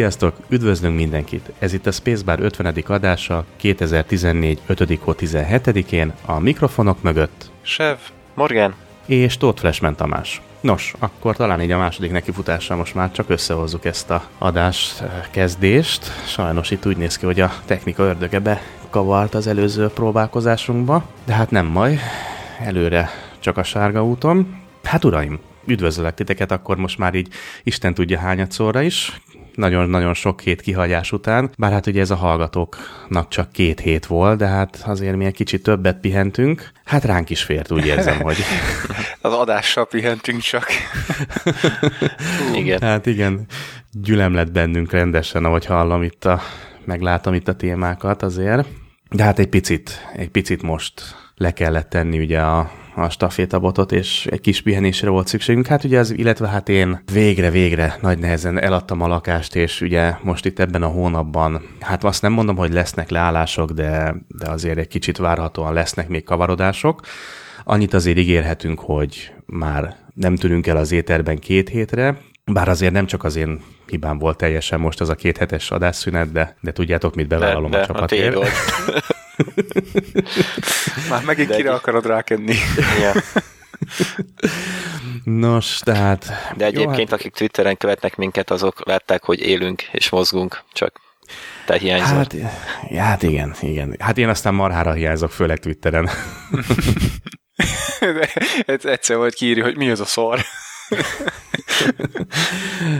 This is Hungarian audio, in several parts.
Sziasztok, üdvözlünk mindenkit! Ez itt a Spacebar 50. adása 2014. 5. hó 17-én a mikrofonok mögött. Sev, Morgan. És Tóth Flashman Tamás. Nos, akkor talán így a második nekifutással most már csak összehozzuk ezt a adás kezdést. Sajnos itt úgy néz ki, hogy a technika ördöge bekavart az előző próbálkozásunkba, de hát nem baj, előre csak a sárga úton. Hát uraim, üdvözöllek titeket akkor most már így Isten tudja hányadszorra is nagyon-nagyon sok hét kihagyás után, bár hát ugye ez a hallgatóknak csak két hét volt, de hát azért mi egy kicsit többet pihentünk. Hát ránk is fért, úgy érzem, hogy... Az adással pihentünk csak. igen. Hát igen, gyülem lett bennünk rendesen, ahogy hallom itt a, meglátom itt a témákat azért. De hát egy picit, egy picit most le kellett tenni ugye a, a stafétabotot, és egy kis pihenésre volt szükségünk. Hát ugye az, illetve hát én végre-végre nagy nehezen eladtam a lakást, és ugye most itt ebben a hónapban, hát azt nem mondom, hogy lesznek leállások, de, de azért egy kicsit várhatóan lesznek még kavarodások. Annyit azért ígérhetünk, hogy már nem tűnünk el az éterben két hétre, bár azért nem csak az én hibám volt teljesen most az a két hetes adásszünet, de, de tudjátok, mit bevállalom de, de, a csapatért. A Már megint De kire egy... akarod rákenni. Ja. Nos, tehát... De egyébként, jó, hát... akik Twitteren követnek minket, azok látták, hogy élünk és mozgunk, csak te hiányzol. Hát, hát igen, igen. Hát én aztán marhára hiányzok, főleg Twitteren. De egyszer volt kiírni, hogy mi az a szar.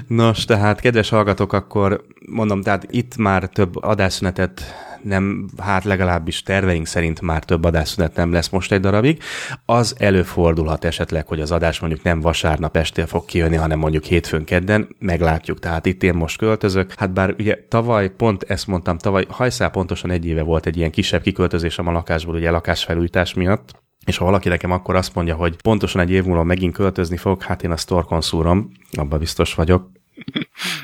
Nos, tehát kedves hallgatók, akkor mondom, tehát itt már több adásszünetet nem, hát legalábbis terveink szerint már több adásszünet nem lesz most egy darabig. Az előfordulhat esetleg, hogy az adás mondjuk nem vasárnap este fog kijönni, hanem mondjuk hétfőn kedden, meglátjuk. Tehát itt én most költözök. Hát bár ugye tavaly, pont ezt mondtam, tavaly hajszál pontosan egy éve volt egy ilyen kisebb kiköltözés a lakásból, ugye lakásfelújítás miatt, és ha valaki nekem akkor azt mondja, hogy pontosan egy év múlva megint költözni fog, hát én a store szúrom, abban biztos vagyok.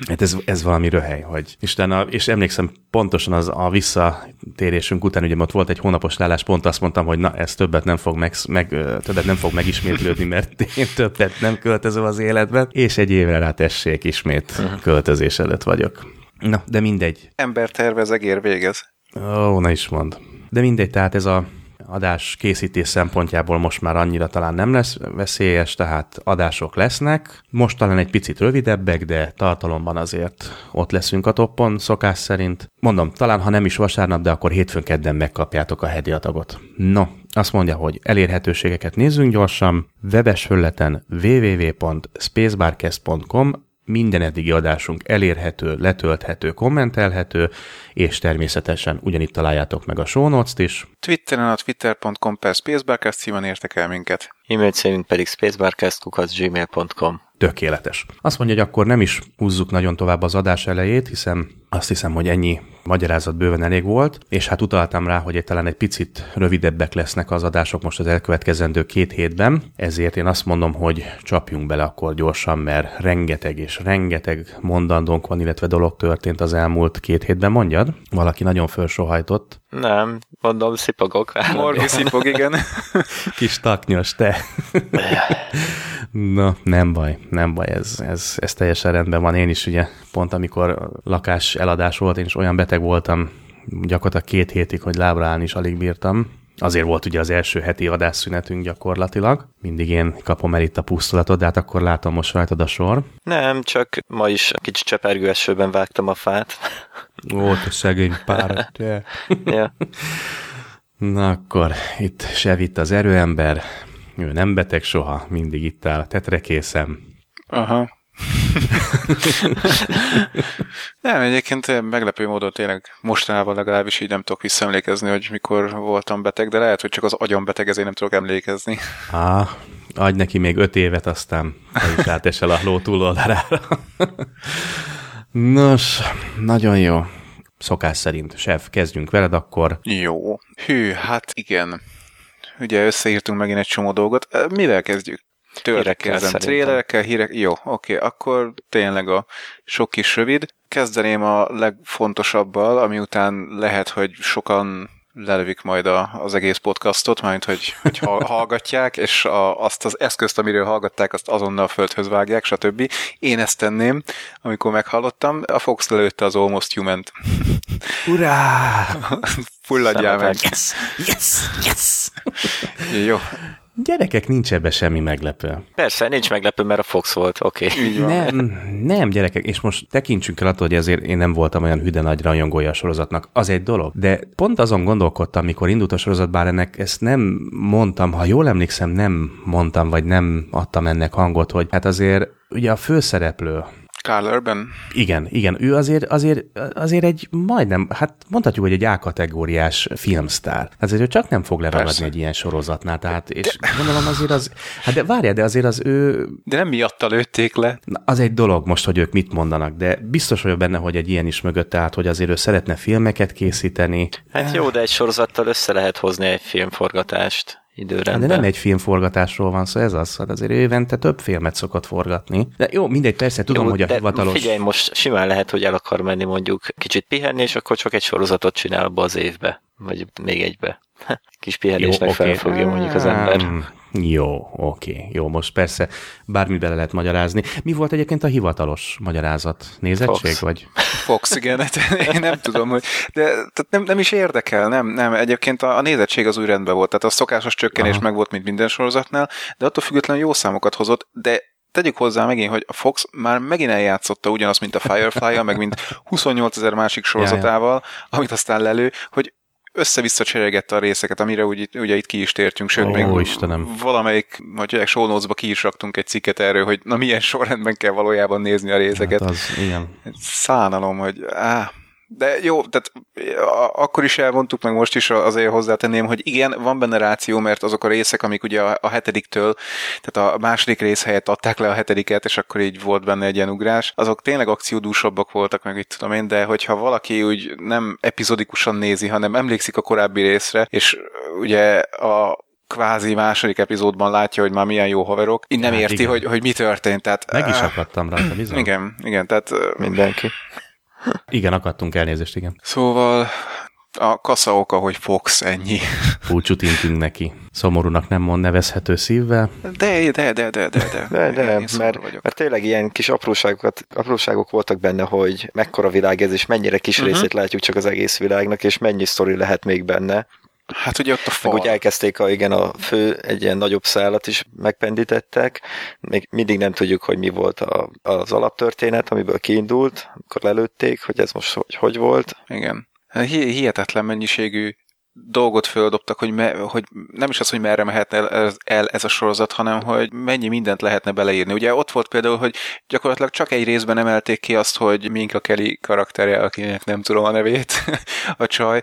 Hát ez, ez valami röhely, hogy Isten, és emlékszem pontosan az a visszatérésünk után, ugye ott volt egy hónapos leállás, pont azt mondtam, hogy na, ez többet nem fog, meg, meg, többet nem fog megismétlődni, mert én többet nem költözöm az életben, és egy évre rá tessék, ismét uh-huh. költözés előtt vagyok. Na, de mindegy. Ember tervez, egér végez. Ó, na is mond. De mindegy, tehát ez a adás készítés szempontjából most már annyira talán nem lesz veszélyes, tehát adások lesznek. Most talán egy picit rövidebbek, de tartalomban azért ott leszünk a toppon, szokás szerint. Mondom, talán ha nem is vasárnap, de akkor hétfőn kedden megkapjátok a hedi adagot. No, azt mondja, hogy elérhetőségeket nézzünk gyorsan. Webes föleten www.spacebarcast.com minden eddigi adásunk elérhető, letölthető, kommentelhető, és természetesen ugyanitt találjátok meg a show notes-t is. Twitteren a twitter.com per spacebarcast címen értek el minket. E-mail címünk pedig spacebarcast.gmail.com Tökéletes. Azt mondja, hogy akkor nem is húzzuk nagyon tovább az adás elejét, hiszen azt hiszem, hogy ennyi magyarázat bőven elég volt, és hát utaltam rá, hogy egy, talán egy picit rövidebbek lesznek az adások most az elkövetkezendő két hétben, ezért én azt mondom, hogy csapjunk bele akkor gyorsan, mert rengeteg és rengeteg mondandónk van, illetve dolog történt az elmúlt két hétben, mondjad? Valaki nagyon felsohajtott. Nem, mondom, szipogok. Morgi szipog, igen. Kis taknyos, te. Na, nem baj, nem baj, ez, ez, ez teljesen rendben van. Én is ugye pont amikor lakás eladás volt, én is olyan beteg voltam, gyakorlatilag két hétig, hogy lábra állni is alig bírtam. Azért volt ugye az első heti adásszünetünk gyakorlatilag. Mindig én kapom el itt a pusztulatot, de hát akkor látom most rajtad a sor. Nem, csak ma is kicsit csepergő esőben vágtam a fát. Ó, te szegény pár. Na akkor itt Sevit az erőember, ő nem beteg soha, mindig itt áll, tetrekészem. Aha. nem, egyébként meglepő módon tényleg mostanában legalábbis így nem tudok visszaemlékezni, hogy mikor voltam beteg, de lehet, hogy csak az agyam beteg, ezért nem tudok emlékezni. Á, adj neki még öt évet, aztán is átesel a ló túloldalára. Nos, nagyon jó. Szokás szerint, Sef, kezdjünk veled akkor. Jó. Hű, hát igen. Ugye összeírtunk megint egy csomó dolgot. Mivel kezdjük? Szerintem. Trélerekkel, hírek. Jó, oké, akkor tényleg a sok kis rövid. Kezdeném a legfontosabbal, ami után lehet, hogy sokan lelövik majd a, az egész podcastot, majd hogy, hogy hall- hallgatják, és a, azt az eszközt, amiről hallgatták, azt azonnal földhöz vágják, stb. Én ezt tenném, amikor meghallottam. A Fox lelőtte az Almost Human-t. Urá! Fulladjál meg. Yes! Yes! Yes! Jó, Gyerekek, nincs ebbe semmi meglepő. Persze, nincs meglepő, mert a Fox volt, oké. Okay. Nem, nem, gyerekek, és most tekintsünk el attól, hogy ezért én nem voltam olyan hüde nagy rajongója a sorozatnak. Az egy dolog. De pont azon gondolkodtam, mikor indult a sorozat, bár ennek ezt nem mondtam, ha jól emlékszem, nem mondtam, vagy nem adtam ennek hangot, hogy hát azért ugye a főszereplő, Carl Urban. igen, igen, ő azért, azért, azért egy majdnem, hát mondhatjuk, hogy egy A-kategóriás filmsztár. Hát azért ő csak nem fog leragadni Persze. egy ilyen sorozatnál, tehát, és gondolom azért az, hát de várjál, de azért az ő De nem miatta lőtték le. Na, az egy dolog most, hogy ők mit mondanak, de biztos vagyok benne, hogy egy ilyen is mögött állt, hogy azért ő szeretne filmeket készíteni, Hát jó, de egy sorozattal össze lehet hozni egy filmforgatást időrendben. de nem egy filmforgatásról van szó, ez az, hát azért évente több filmet szokott forgatni. De jó, mindegy, persze tudom, Jó, hogy a hivatalos... Figyelj, most simán lehet, hogy el akar menni mondjuk kicsit pihenni, és akkor csak egy sorozatot csinál abba az évbe, vagy még egybe. Kis pihenésnek oké. felfogja mondjuk az ember. Jó, oké, jó, most persze bármit bele lehet magyarázni. Mi volt egyébként a hivatalos magyarázat? Nézettség, Fox. vagy? Fox, igen, hát én nem tudom, hogy, de tehát nem, nem is érdekel, nem, nem, egyébként a, a nézettség az új rendben volt, tehát a szokásos csökkenés Aha. meg volt, mint minden sorozatnál, de attól függetlenül jó számokat hozott, de tegyük hozzá megint, hogy a Fox már megint eljátszotta ugyanazt, mint a firefly meg mint 28 ezer másik sorozatával, amit aztán lelő, hogy össze-vissza cserélgette a részeket, amire úgy, ugye itt ki is tértünk, sőt, Ó, még Istenem. valamelyik, hogy mondják, show ki is raktunk egy cikket erről, hogy na milyen sorrendben kell valójában nézni a részeket. Hát az, igen. Szánalom, hogy áh, de jó, tehát akkor is elmondtuk, meg most is azért hozzátenném, hogy igen, van benne ráció, mert azok a részek, amik ugye a, hetediktől, tehát a második rész helyett adták le a hetediket, és akkor így volt benne egy ilyen ugrás, azok tényleg akciódúsabbak voltak, meg itt tudom én, de hogyha valaki úgy nem epizodikusan nézi, hanem emlékszik a korábbi részre, és ugye a kvázi második epizódban látja, hogy már milyen jó haverok, így nem Hát érti, igen. hogy, hogy mi történt. Tehát, Meg is áh, akadtam rajta, bizony. Igen, igen, tehát Mindenki. Igen, akadtunk elnézést, igen. Szóval a kasza oka, hogy Fox, ennyi. Búcsút intünk neki. Szomorúnak nem mond nevezhető szívvel. De, de, de, de, de, de. De, de, mert, vagyok. mert tényleg ilyen kis apróságokat, apróságok voltak benne, hogy mekkora világ ez, és mennyire kis uh-huh. részét látjuk csak az egész világnak, és mennyi sztori lehet még benne. Hát ugye ott a Meg fal. úgy elkezdték a, igen, a fő, egy ilyen nagyobb szállat is megpendítettek. Még mindig nem tudjuk, hogy mi volt a, az alaptörténet, amiből kiindult, amikor lelőtték, hogy ez most hogy, hogy volt. Igen. Hi- hihetetlen mennyiségű dolgot földobtak, hogy, me, hogy nem is az, hogy merre mehetne el el ez a sorozat, hanem hogy mennyi mindent lehetne beleírni. Ugye ott volt például, hogy gyakorlatilag csak egy részben emelték ki azt, hogy Minka Kelly karakterje, akinek nem tudom a nevét, a csaj,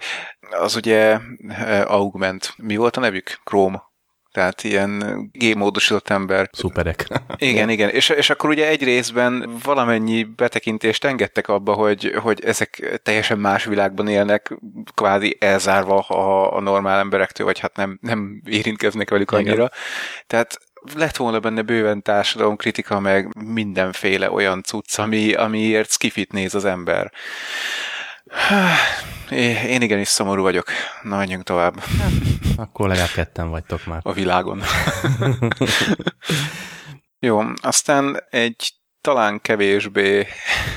az ugye eh, Augment. Mi volt a nevük? Chrome. Tehát ilyen G-módosított ember. Szuperek. Igen, igen. És, és akkor ugye egy részben valamennyi betekintést engedtek abba, hogy, hogy ezek teljesen más világban élnek, kvázi elzárva a, a normál emberektől, vagy hát nem, nem érintkeznek velük Igen. annyira. Tehát lett volna benne bőven társadalom kritika, meg mindenféle olyan cucc, ami, amiért skifit néz az ember. Én igenis szomorú vagyok. Na, menjünk tovább Akkor legalább ketten vagytok már. a világon. Jó, aztán egy talán kevésbé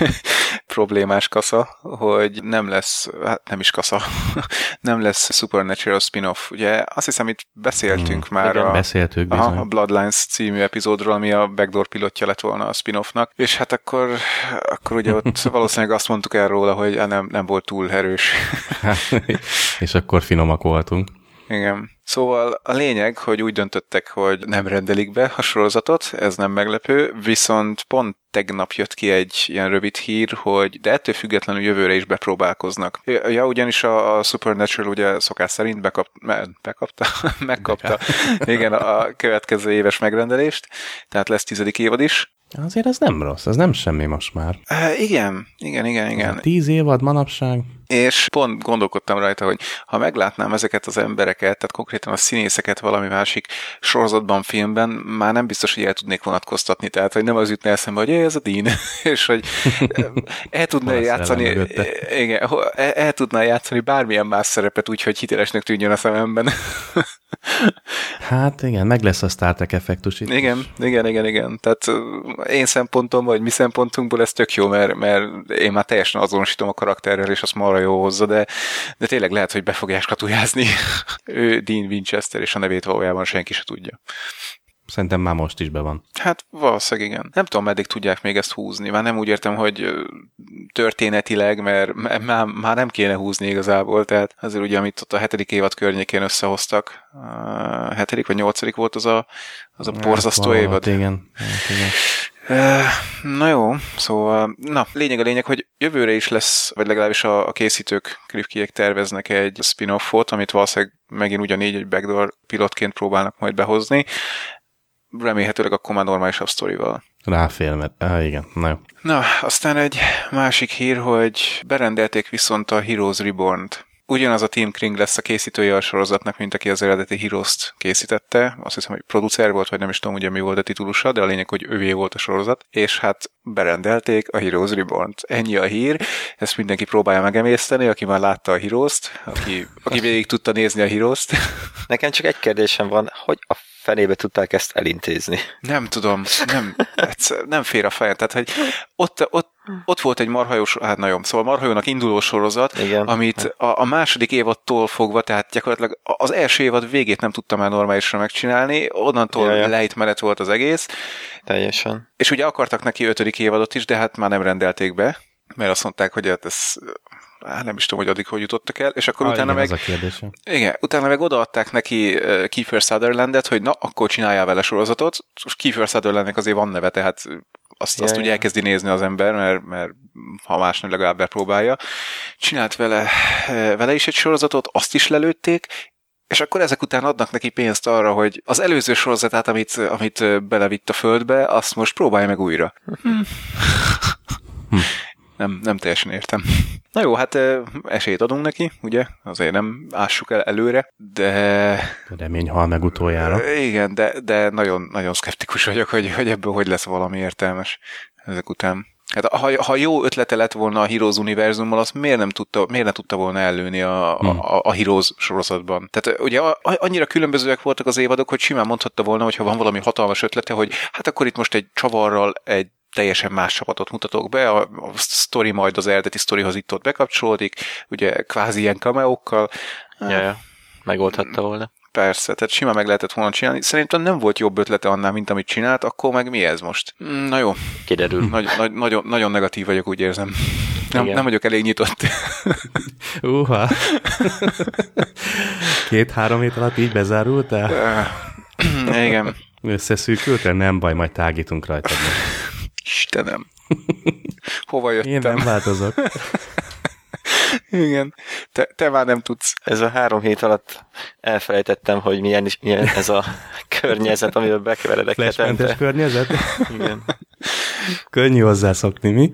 problémás kasza, hogy nem lesz, hát nem is kasza, nem lesz Supernatural spin-off. Ugye azt hiszem itt beszéltünk Hmm, már igen, a, beszéltük bizony. a Bloodlines című epizódról, ami a backdoor pilotja lett volna a spin-offnak, és hát akkor, akkor ugye ott valószínűleg azt mondtuk el róla, hogy nem, nem volt túl erős. és akkor finomak voltunk. Igen. Szóval a lényeg, hogy úgy döntöttek, hogy nem rendelik be a sorozatot, ez nem meglepő, viszont pont tegnap jött ki egy ilyen rövid hír, hogy de ettől függetlenül jövőre is bepróbálkoznak. Ja, ugyanis a, a Supernatural ugye szokás szerint bekap, me- bekapta, megkapta, igen, a következő éves megrendelést, tehát lesz tizedik évad is. Azért az nem rossz, az nem semmi most már. E, igen, igen, igen, igen. Tíz évad manapság. és pont gondolkodtam rajta, hogy ha meglátnám ezeket az embereket, tehát konkrétan a színészeket valami másik sorozatban, filmben, már nem biztos, hogy el tudnék vonatkoztatni, tehát hogy nem az jutna eszembe, hogy ez a Dean, és hogy el tudná játszani, igen, el, el tudná játszani bármilyen más szerepet úgy, hogy hitelesnek tűnjön a szememben. Hát igen, meg lesz a Star Trek effektus itt. Igen, igen, igen, igen. Tehát én szempontom, vagy mi szempontunkból ez tök jó, mert, mert én már teljesen azonosítom a karakterrel, és azt marra jó hozza, de, de tényleg lehet, hogy be fogják skatujázni. ő Dean Winchester, és a nevét valójában senki se tudja. Szerintem már most is be van. Hát valószínűleg igen. Nem tudom, meddig tudják még ezt húzni. Már nem úgy értem, hogy történetileg, mert már, már nem kéne húzni igazából, tehát azért ugye, amit ott a hetedik évad környékén összehoztak, a hetedik vagy nyolcadik volt az a, az a borzasztó hát, évad. Igen. Hát, igen. Na jó, szóval, na, lényeg a lényeg, hogy jövőre is lesz, vagy legalábbis a, a készítők, Kripkiek terveznek egy spin-offot, amit valószínűleg megint ugyanígy egy backdoor pilotként próbálnak majd behozni remélhetőleg akkor már normálisabb sztorival. Ráfér, mert ah, igen, na jó. Na, aztán egy másik hír, hogy berendelték viszont a Heroes Reborn-t. Ugyanaz a Tim Kring lesz a készítője a sorozatnak, mint aki az eredeti Heroes-t készítette. Azt hiszem, hogy producer volt, vagy nem is tudom ugye mi volt a titulusa, de a lényeg, hogy ővé volt a sorozat. És hát berendelték a Heroes Reborn-t. Ennyi a hír. Ezt mindenki próbálja megemészteni, aki már látta a Heroes-t, aki, aki végig tudta nézni a Heroes-t. Nekem csak egy kérdésem van, hogy a fenébe tudták ezt elintézni? Nem tudom, nem, nem fér a fejem. Tehát, hogy ott, ott, ott volt egy marhajós, hát nagyon, szóval marhajónak induló sorozat, Igen. amit a, a második évadtól fogva, tehát gyakorlatilag az első évad végét nem tudtam már normálisan megcsinálni, onnantól ja, ja. lejtmenet volt az egész. Teljesen. És ugye akartak neki ötödik évadot is, de hát már nem rendelték be, mert azt mondták, hogy hát ez hát nem is tudom, hogy addig hogy jutottak el, és akkor ah, utána igen, meg... a kérdése. Igen, utána meg odaadták neki Kiefer Sutherlandet, hogy na, akkor csináljál vele sorozatot, és Kiefer Sutherlandnek azért van neve, tehát azt, azt ugye elkezdi nézni az ember, mert, mert ha más nem legalább bepróbálja. Csinált vele, vele is egy sorozatot, azt is lelőtték, és akkor ezek után adnak neki pénzt arra, hogy az előző sorozatát, amit, amit belevitt a földbe, azt most próbálja meg újra. Hm. nem, nem teljesen értem. Na jó, hát esélyt adunk neki, ugye? Azért nem ássuk el előre, de... Remény hal meg utoljára. Igen, de, de nagyon, nagyon szkeptikus vagyok, hogy, hogy ebből hogy lesz valami értelmes ezek után. Hát ha, ha jó ötlete lett volna a Heroes univerzummal, azt miért nem tudta, miért nem tudta volna ellőni a, hmm. a, a Heroes sorozatban? Tehát ugye annyira különbözőek voltak az évadok, hogy simán mondhatta volna, hogy ha van valami hatalmas ötlete, hogy hát akkor itt most egy csavarral egy teljesen más csapatot mutatok be, a, a sztori majd az eredeti sztorihoz itt-ott bekapcsolódik, ugye kvázi ilyen kameókkal. Ja, ja. megoldhatta volna. Persze, tehát simán meg lehetett volna csinálni. Szerintem nem volt jobb ötlete annál, mint amit csinált, akkor meg mi ez most? Mm, na jó. Kiderül. Nagy, nagy, nagyon, nagyon negatív vagyok, úgy érzem. Nem, nem vagyok elég nyitott. Uha. Két-három hét alatt így bezárultál? Igen. Összeszűkültél? Nem baj, majd tágítunk rajta. Istenem. Hova jöttem? Én nem változok. Igen, te, te már nem tudsz. Ez a három hét alatt elfelejtettem, hogy milyen, is, milyen ez a környezet, amivel bekeveredek Flashmentes környezet? Igen. Könnyű hozzászokni, mi?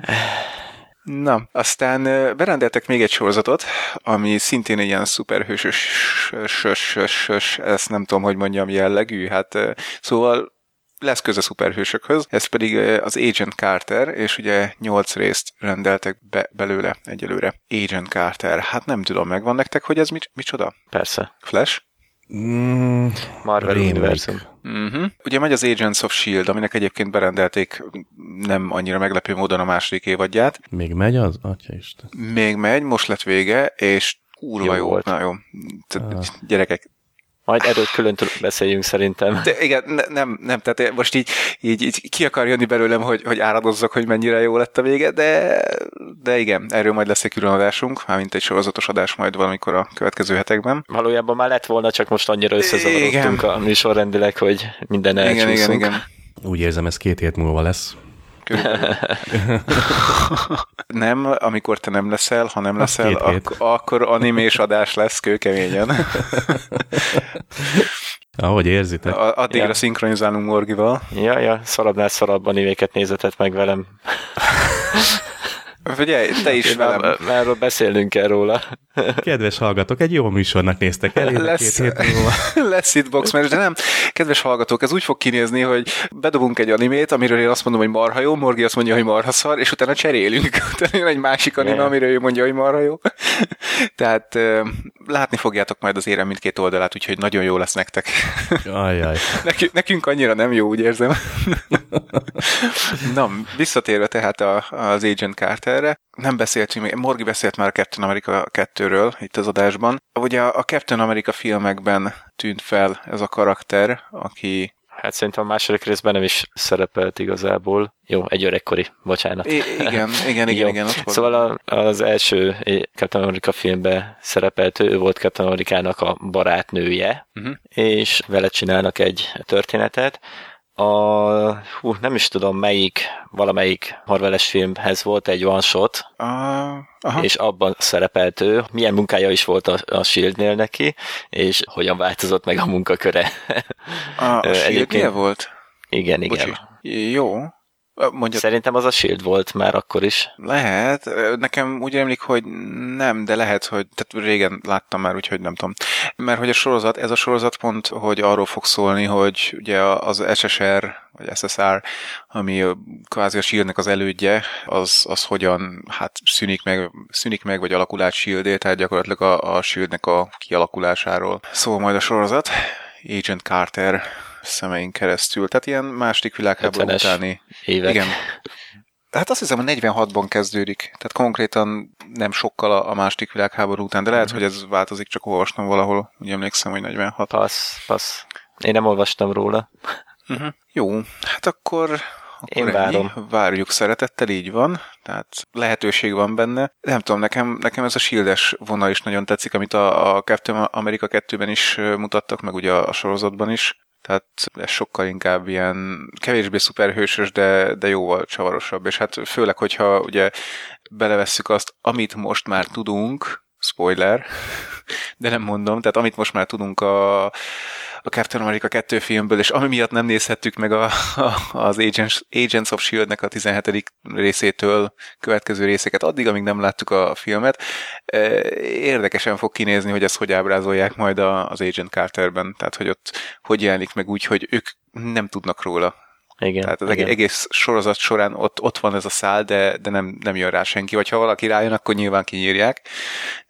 Na, aztán berendeltek még egy sorozatot, ami szintén egy ilyen szuperhősös, ezt nem tudom, hogy mondjam, jellegű, hát szóval lesz köze szuperhősökhöz, ez pedig az Agent Carter, és ugye nyolc részt rendeltek be belőle egyelőre. Agent Carter, hát nem tudom, megvan nektek, hogy ez mit, micsoda? Persze. Flash? Mm, Marvel Universum. Uh-huh. Ugye megy az Agents of S.H.I.E.L.D., aminek egyébként berendelték nem annyira meglepő módon a második évadját. Még megy az? Atya Isten. Még megy, most lett vége, és kurva jó, jó volt. Na jó. Ah. Gyerekek, majd erről külön beszéljünk szerintem. De igen, ne, nem, nem, tehát most így, így, így ki akar jönni belőlem, hogy, hogy áradozzak, hogy mennyire jó lett a vége, de, de igen, erről majd lesz egy külön adásunk, mármint egy sorozatos adás majd valamikor a következő hetekben. Valójában már lett volna, csak most annyira összezavarodtunk a műsorrendileg, hogy minden elcsúszunk. Igen, igen, igen. Úgy érzem, ez két hét múlva lesz. nem, amikor te nem leszel, ha nem leszel, ak- akkor animés adás lesz kőkeményen. Ahogy érzitek. A- addigra ja. szinkronizálunk Morgival. Ja, ja, szarabbnál szarabb animéket nézetett meg velem. Figyelj, te is velem. Már erről beszélnünk kell róla. Kedves hallgatók, egy jó műsornak néztek el, Lesz- két hét múlva. Lesz itt boxmatch, de nem. Kedves hallgatók, ez úgy fog kinézni, hogy bedobunk egy animét, amiről én azt mondom, hogy marha jó, Morgi azt mondja, hogy marha szar, és utána cserélünk. Utána jön egy másik anime, Yeah. amiről ő mondja, hogy marha jó. Tehát látni fogjátok majd az érem mindkét oldalát, úgyhogy nagyon jó lesz nektek. Ajaj. Nekünk, nekünk annyira nem jó, úgy érzem. Na, visszatérve tehát a, az Agent Carterre, nem beszéltünk még, Morgi beszélt már a Captain America 2-ről itt az adásban. Ugye a a Captain America filmekben tűnt fel ez a karakter, aki Hát szerintem a második részben nem is szerepelt igazából. Jó, egy öregkori, bocsánat. I- igen, igen, igen, igen, ott. Szóval a, az első Captain America filmben szerepelt, ő volt Captain Amerikának a barátnője, Mhm. és vele csinálnak egy történetet. A, hú, nem is tudom melyik, valamelyik Marveles filmhez volt egy one shot, A, aha. és abban szerepelt ő, milyen munkája is volt a, a Shieldnél neki, és hogyan változott meg a munkaköre. a, a Ö, Shield egyébként- volt? igen, igen. Bocsi. Jó. Mondja, Szerintem az a Shield volt már akkor is. Lehet. Nekem úgy emlik, hogy nem, de lehet, hogy tehát régen láttam már, úgyhogy nem tudom. Mert hogy a sorozat, ez a sorozat pont, hogy arról fog szólni, hogy ugye az SSR, vagy SSR, ami kvázi a Shieldnek az elődje, az, az hogyan hát szűnik meg, szűnik meg, vagy alakul át Shieldé, tehát gyakorlatilag a, a Shieldnek a kialakulásáról. Szól majd a sorozat. Agent Carter szemeink keresztül. Tehát ilyen második világháború 50-es utáni Évek. igen. Hát azt hiszem, hogy 46-ban kezdődik. Tehát konkrétan nem sokkal a, a második világháború után, de lehet, Mhm. hogy ez változik, csak olvastam valahol. Úgy emlékszem, hogy 46. Passz, passz. Én nem olvastam róla. Uh-huh. Jó, hát akkor, akkor Én ennyi. várom. Várjuk szeretettel, így van. Tehát lehetőség van benne. Nem tudom, nekem, nekem ez a shieldes vonal is nagyon tetszik, amit a, a Captain America 2-ben is mutattak, meg ugye a, a sorozatban is. Tehát ez sokkal inkább ilyen kevésbé szuperhősös, de, de jóval csavarosabb. És hát főleg, hogyha ugye belevesszük azt, amit most már tudunk, spoiler, de nem mondom, tehát amit most már tudunk a, a Captain America 2 filmből, és ami miatt nem nézhettük meg a, a, az Agents, Agents of S.H.I.E.L.D.-nek a 17. részétől következő részeket, addig, amíg nem láttuk a filmet, érdekesen fog kinézni, hogy ezt hogy ábrázolják majd az Agent Carterben, tehát hogy ott hogy jelenik meg úgy, hogy ők nem tudnak róla. Igen. Tehát az igen. egész, egész sorozat során ott, ott van ez a szál, de, de nem, nem jön rá senki, vagy ha valaki rájön, akkor nyilván kinyírják.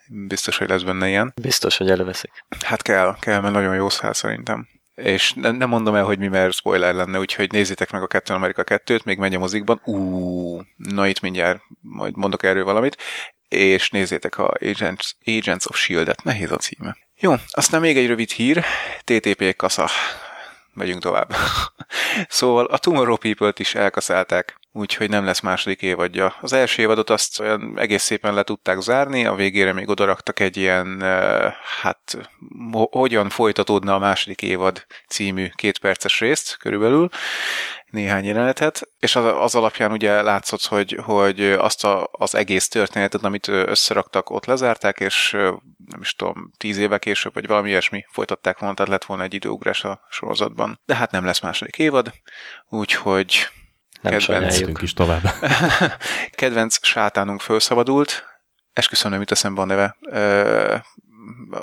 Biztos, hogy lesz benne ilyen. Biztos, hogy előveszik. Hát kell, kell, mert nagyon jó szál szerintem. És nem, nem mondom el, hogy mi, mert spoiler lenne, úgyhogy nézzétek meg a Captain America 2-t, még megy a mozikban. Ú, na itt mindjárt majd mondok erről valamit. És nézzétek a Agents, Agents of S.H.I.E.L.D.-et, nehéz a címe. Jó, aztán még egy rövid hír, TTP kasza. Megyünk tovább. szóval a Tomorrow People-t is elkaszálták, úgyhogy nem lesz második évadja. Az első évadot azt olyan egész szépen le tudták zárni, a végére még odaraktak egy ilyen, hát ho- hogyan folytatódna a második évad című kétperces részt körülbelül, néhány jelenetet, és az, az alapján ugye látszott, hogy, hogy azt a, az egész történetet, amit összeraktak, ott lezárták, és nem is tudom, tíz éve később, vagy valami ilyesmi folytatták volna, tehát lett volna egy időugrás a sorozatban. De hát nem lesz második évad, úgyhogy Nem Kedvenc. is tovább. kedvenc sátánunk felszabadult, esküszöm nem jut eszembe a neve, ö,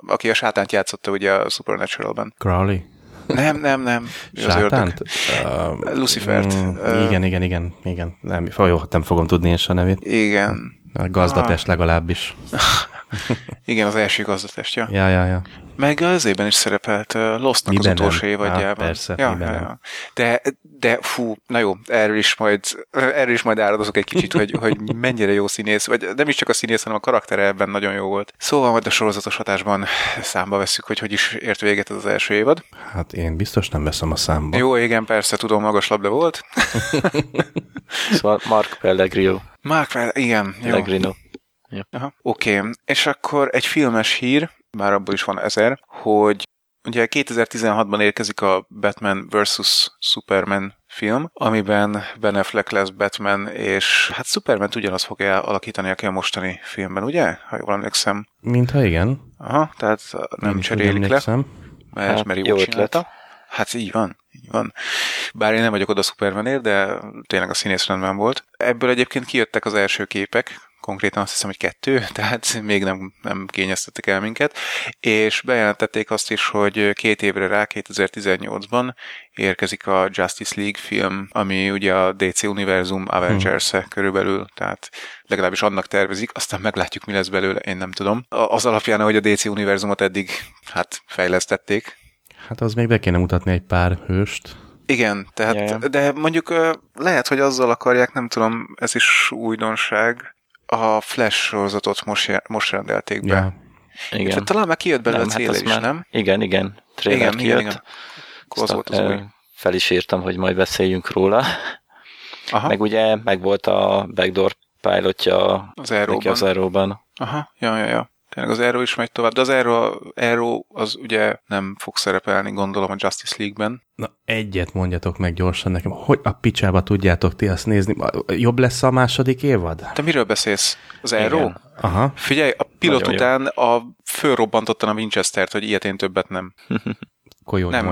aki a sátánt játszotta ugye a Supernatural-ben. Crowley? Nem, nem, nem. Sátánt? Uh, Lucifert. Ö, igen, igen, igen, igen. Nem, jó, nem fogom tudni én se a nevét. Igen. A gazdatest legalábbis. Igen, az első gazdatestja. Ja, ja, ja. Meg az évben is szerepelt uh, Lostnak az Miben nem? utolsó évadjában. Á, persze, ja, ja, ja. De, de fú, na jó, erről is majd, erről is majd áradozok egy kicsit, hogy, hogy mennyire jó színész, vagy nem is csak a színész, hanem a karaktere ebben nagyon jó volt. Szóval majd a sorozatos hatásban számba veszük, hogy hogy is ért véget ez az első évad. Hát én biztos nem veszem a számba. Jó, igen, persze, tudom, magas labda volt. Szóval Mark Pellegrino. Mark, Vel- igen, jó. Aha. Oké, okay. és akkor egy filmes hír, bár abból is van ezer, hogy ugye 2016-ban érkezik a Batman vs. Superman film, amiben Ben Affleck lesz Batman, és hát Superman ugyanaz fogja alakítani, aki a mostani filmben, ugye? Ha jól emlékszem. Mintha igen. Aha, tehát nem úgy cserélik le, mert, Hát, mert jó ötlet. Hát így van, így van. Bár én nem vagyok oda Supermanért, de tényleg a színész rendben volt. Ebből egyébként kijöttek az első képek, konkrétan azt hiszem, hogy kettő, tehát még nem, nem kényeztettek el minket, és bejelentették azt is, hogy két évre rá, 2018-ban érkezik a Justice League film, ami ugye a DC Univerzum avengers hmm. körülbelül, tehát legalábbis annak tervezik, aztán meglátjuk, mi lesz belőle, én nem tudom. Az alapján, hogy a DC Univerzumot eddig hát fejlesztették. Hát az még be kéne mutatni egy pár hőst. Igen, tehát, yeah. de mondjuk lehet, hogy azzal akarják, nem tudom, ez is újdonság, a Flash sorozatot most, most rendelték be. Yeah. Igen. És talán már kijött belőle nem, a cél hát is, már, nem? Igen, igen. Trailer igen, kijött. igen, igen. az volt az új. Fel is írtam, hogy majd beszéljünk róla. Aha. Meg ugye meg volt a backdoor pilotja az Aeroban. Az Aeroban. Aha, ja, ja, ja. Tényleg az Aero is megy tovább, de az Aero, Aero az ugye nem fog szerepelni, gondolom, a Justice League-ben. Na, egyet mondjatok meg gyorsan nekem, hogy a picsába tudjátok ti azt nézni? Jobb lesz a második évad? Te miről beszélsz? Az? Igen. Aha. Figyelj, a pilot Nagyon után jó. a fölrobbantottan a Winchester-t, hogy ilyet én többet nem. Nem,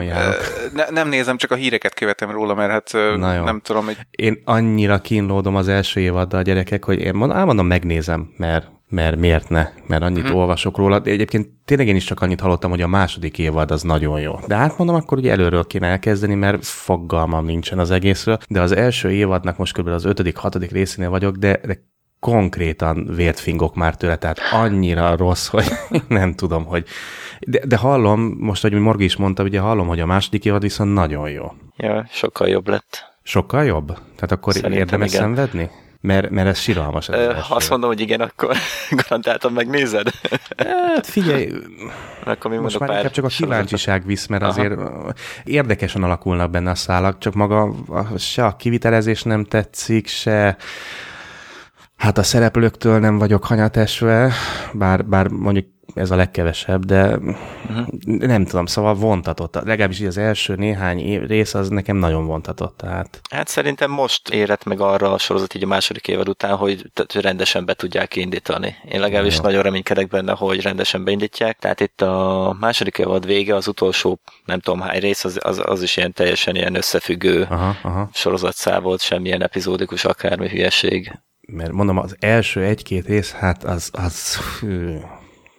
ne, nem nézem, csak a híreket követem róla, mert hát Na jó. nem tudom, hogy... Én annyira kínlódom az első évaddal a gyerekek, hogy én mondom, megnézem, mert mert miért ne, mert annyit hmm. olvasok róla, de egyébként tényleg én is csak annyit hallottam, hogy a második évad az nagyon jó. De hát mondom, akkor ugye előről kéne elkezdeni, mert fogalmam nincsen az egészről, de az első évadnak most kb. az ötödik, hatodik részénél vagyok, de, de konkrétan vért fingok már tőle, tehát annyira rossz, hogy nem tudom, hogy... De, de hallom, most, hogy Morgi is mondta, ugye hallom, hogy a második évad viszont nagyon jó. Ja, sokkal jobb lett. Sokkal jobb? Tehát akkor Szerintem érdemes igen. szenvedni? Mert, mert ez siralmas. Ez ha azt mondom, hogy igen, akkor garantáltan megnézed. Hát figyelj, akkor mi most már inkább csak a kíváncsiság visz, mert Aha. azért érdekesen alakulnak benne a szálak, csak maga se a kivitelezés nem tetszik, se hát a szereplőktől nem vagyok hanyatesve, bár, bár mondjuk ez a legkevesebb, de uh-huh. nem tudom, szóval vontatott. Legalábbis az első néhány rész az nekem nagyon vontatott. Tehát. Hát szerintem most érett meg arra a sorozat így a második évad után, hogy rendesen be tudják indítani. Én legalábbis Jó. nagyon reménykedek benne, hogy rendesen beindítják. Tehát itt a második évad vége, az utolsó nem tudom hány rész, az, az, az is ilyen teljesen ilyen összefüggő aha, aha. sorozatszál volt, semmilyen epizódikus akármi hülyeség mert mondom, az első egy-két rész, hát az, az fű,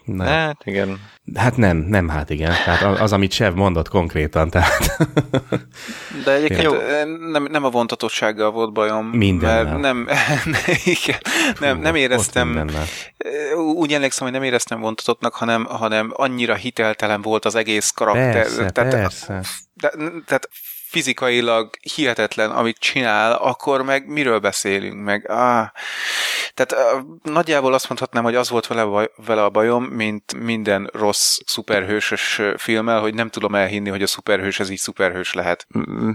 nem. Hát igen. Hát nem, nem hát igen. Tehát az, amit Sev mondott konkrétan, tehát... De egyébként jó. Nem, nem a vontatossággal volt bajom. Minden. Mert nem, igen, nem, nem éreztem... Úgy emlékszem, hogy nem éreztem vontatottnak, hanem, hanem annyira hiteltelen volt az egész karakter. Persze, tehát, persze. De, tehát fizikailag hihetetlen, amit csinál, akkor meg miről beszélünk? Meg, ah, tehát uh, nagyjából azt mondhatnám, hogy az volt vele, baj, vele a bajom, mint minden rossz szuperhősös filmmel, hogy nem tudom elhinni, hogy a szuperhős ez így szuperhős lehet.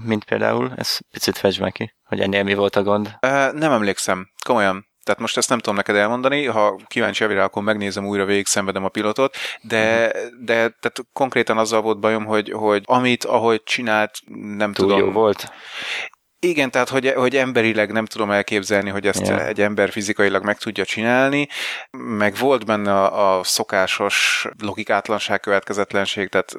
Mint például? Ez picit fejtsd meg ki, hogy ennél mi volt a gond? Nem emlékszem, komolyan. Tehát most ezt nem tudom neked elmondani, ha kíváncsi rá, akkor megnézem újra, végig szenvedem a pilotot, de, de tehát konkrétan azzal volt bajom, hogy, hogy amit, ahogy csinált, nem Túl tudom. jó volt? Igen, tehát hogy, hogy emberileg nem tudom elképzelni, hogy ezt yeah. egy ember fizikailag meg tudja csinálni, meg volt benne a, a szokásos logikátlanság, következetlenség, tehát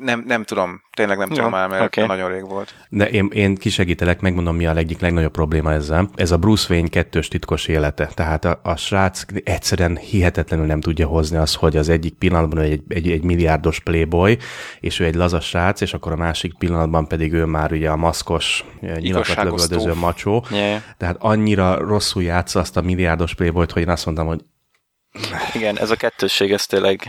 nem, nem tudom, tényleg nem tudom már, mert okay. nagyon rég volt. De én, én kisegítelek, megmondom, mi a egyik legnagyobb probléma ezzel. Ez a Bruce Wayne kettős titkos élete. Tehát a, a srác egyszerűen hihetetlenül nem tudja hozni azt, hogy az egyik pillanatban egy, egy, egy milliárdos playboy, és ő egy laza srác, és akkor a másik pillanatban pedig ő már ugye a maszkos nyilakat lövöldöző macsó. Yeah. Tehát annyira rosszul játsza azt a milliárdos playboyt, hogy én azt mondtam, hogy igen, ez a kettősség, ez tényleg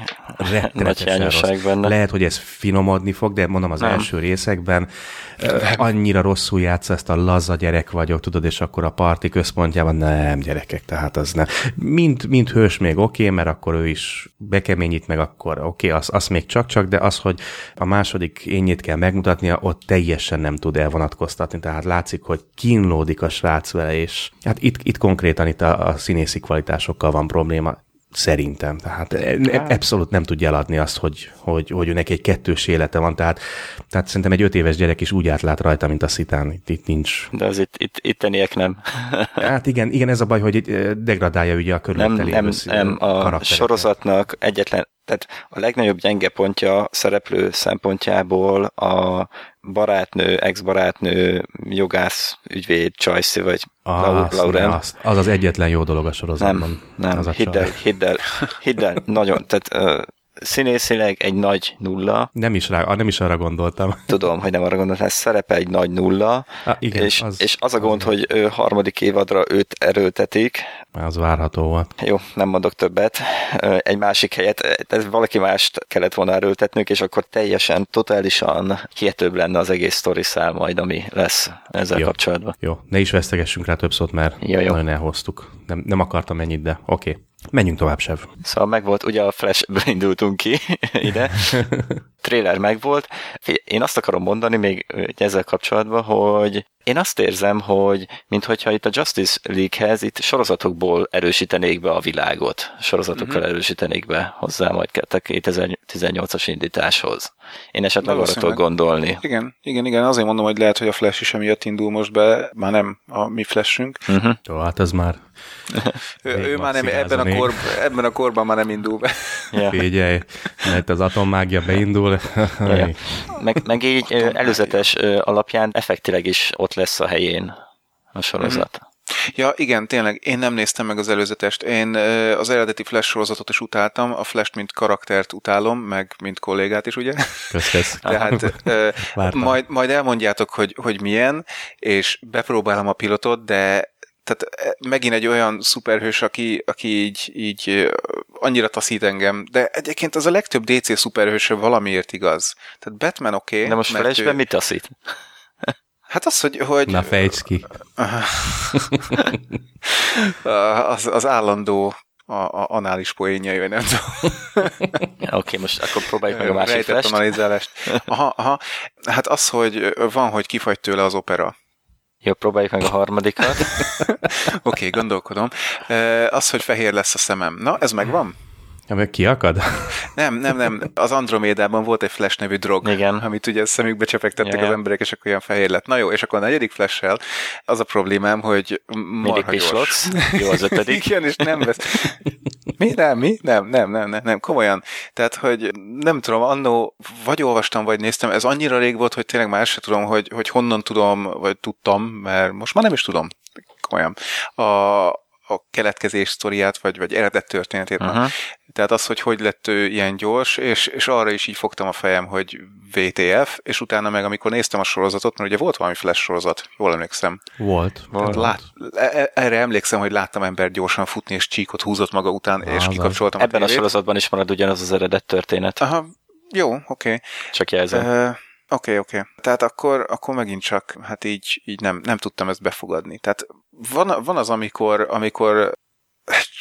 nagy hiányosság benne. Lehet, hogy ez finomodni fog, de mondom az Nem. első részekben nem. annyira rosszul játsza ezt a laza gyerek vagyok, tudod, és akkor a parti központjában nem, gyerekek, tehát az nem. Mint, mint hős még oké, okay, mert akkor ő is bekeményít meg, akkor oké, okay, az, az még csak-csak, de az, hogy a második ényét kell megmutatnia, ott teljesen nem tud elvonatkoztatni, tehát látszik, hogy kínlódik a srác vele, és hát itt, itt konkrétan itt a, a színészi kvalitásokkal van probléma Szerintem. Tehát hát. abszolút nem tudja eladni azt, hogy, hogy, hogy neki egy kettős élete van. Tehát, tehát szerintem egy öt éves gyerek is úgy átlát rajta, mint a szitán. Itt, itt nincs. De az itt, itt, itteniek nem. hát igen, igen, ez a baj, hogy degradálja ugye a körülötteli Nem, nem, nem a sorozatnak egyetlen Tehát a legnagyobb gyenge pontja szereplő szempontjából a barátnő, ex-barátnő, jogász, ügyvéd, Csajci, vagy Ah, Lauren. Az, az az egyetlen jó dolog a sorozatban. Nem, nem, hidd el, hidd el, hidd el, nagyon, tehát színészileg egy nagy nulla, Nem is, rá, nem is arra gondoltam. tudom, hogy nem arra gondoltam, ez szerepe egy nagy nulla, Ah, igen, és, az- és az a gond, az- hogy ő harmadik évadra őt erőltetik, Az várható volt. jó, nem mondok többet, egy másik helyet, ez valaki mást kellett volna erőltetnünk, és akkor teljesen, totálisan hihetőbb lenne az egész sztori szál majd, ami lesz ezzel Jó. kapcsolatban. Jó, ne is vesztegessünk rá több szót, mert Jó, jó. nagyon elhoztuk. Nem, nem akartam ennyit, de oké. Okay. Menjünk tovább, Sev. Szóval megvolt, ugye a Flash-ből indultunk ki ide, trailer megvolt. Én azt akarom mondani még ezzel kapcsolatban, hogy én azt érzem, hogy minthogyha itt a Justice League-hez itt sorozatokból erősítenék be a világot, sorozatokkal Mhm. uh-huh. erősítenék be hozzá majd a 2018-as indításhoz. Én esetleg arra tudok gondolni. Igen, igen, igen, azért mondom, hogy lehet, hogy a Flash is emiatt indul most be, már nem a mi Flashünk. Uh-huh. Jó, hát ez már Ő, már nem, ebben a, kor, ebben a korban már nem indul be. Ja. figyelj, mert az atommágia beindul. Meg, meg így előzetes alapján effektileg is ott lesz a helyén a sorozat. Ja, igen, tényleg, én nem néztem meg az előzetest. Én az eredeti Flash sorozatot is utáltam, a Flash mint karaktert utálom, meg mint kollégát is, ugye? Kösz, kösz. Tehát majd, majd elmondjátok, hogy, hogy milyen, és bepróbálom a pilotot, de tehát eh, megint egy olyan szuperhős, aki, aki így, így annyira taszít engem, de egyébként az a legtöbb DC szuperhősre valamiért igaz. Tehát Batman oké. De most mert Flashben ő- mit taszít? Hát az, hogy, hogy Na fejtsd ki. az, az állandó a, a anális poénjai, vagy nem tudom. Oké, okay, most akkor próbáljuk meg a másik Rejtett flash analizálást. Aha, aha. Hát az, hogy van, hogy kifagy tőle az opera. Jó, próbáljuk meg a harmadikat. Oké, okay, gondolkodom. Az, hogy fehér lesz a szemem. Na, ez megvan? Ja, meg kiakad? Nem, nem, nem. Az Andromédában volt egy Flash nevű drog, Igen. amit ugye szemükbe csepegtettek ja. az emberek, és akkor olyan fehér lett. Na jó, és akkor a negyedik flash az a problémám, hogy Mindig marha gyors. pislogsz. Jó, az ötödik. Igen, és nem vesz. Mi? Nem, mi? Nem, nem, nem, nem, nem, komolyan. Tehát, hogy nem tudom, annó vagy olvastam, vagy néztem, ez annyira rég volt, hogy tényleg már sem tudom, hogy, hogy honnan tudom, vagy tudtam, mert most már nem is tudom, komolyan, a, a keletkezés sztoriát, vagy, vagy eredet történetét. Uh-huh. Tehát az, hogy hogy lett ő ilyen gyors, és, és arra is így fogtam a fejem, hogy VTF, és utána meg, amikor néztem a sorozatot, mert ugye volt valami flash sorozat, jól emlékszem, Volt. tehát lát, e- erre emlékszem, hogy láttam ember gyorsan futni, és csíkot húzott maga után, és Azaz. kikapcsoltam Ebben a tévét. sorozatban is marad ugyanaz az eredet történet. Aha, jó, oké. Okay. Csak jelzem. Oké, oké. Tehát akkor, akkor megint csak, hát így, így nem, nem tudtam ezt befogadni. Tehát van, van az, amikor, amikor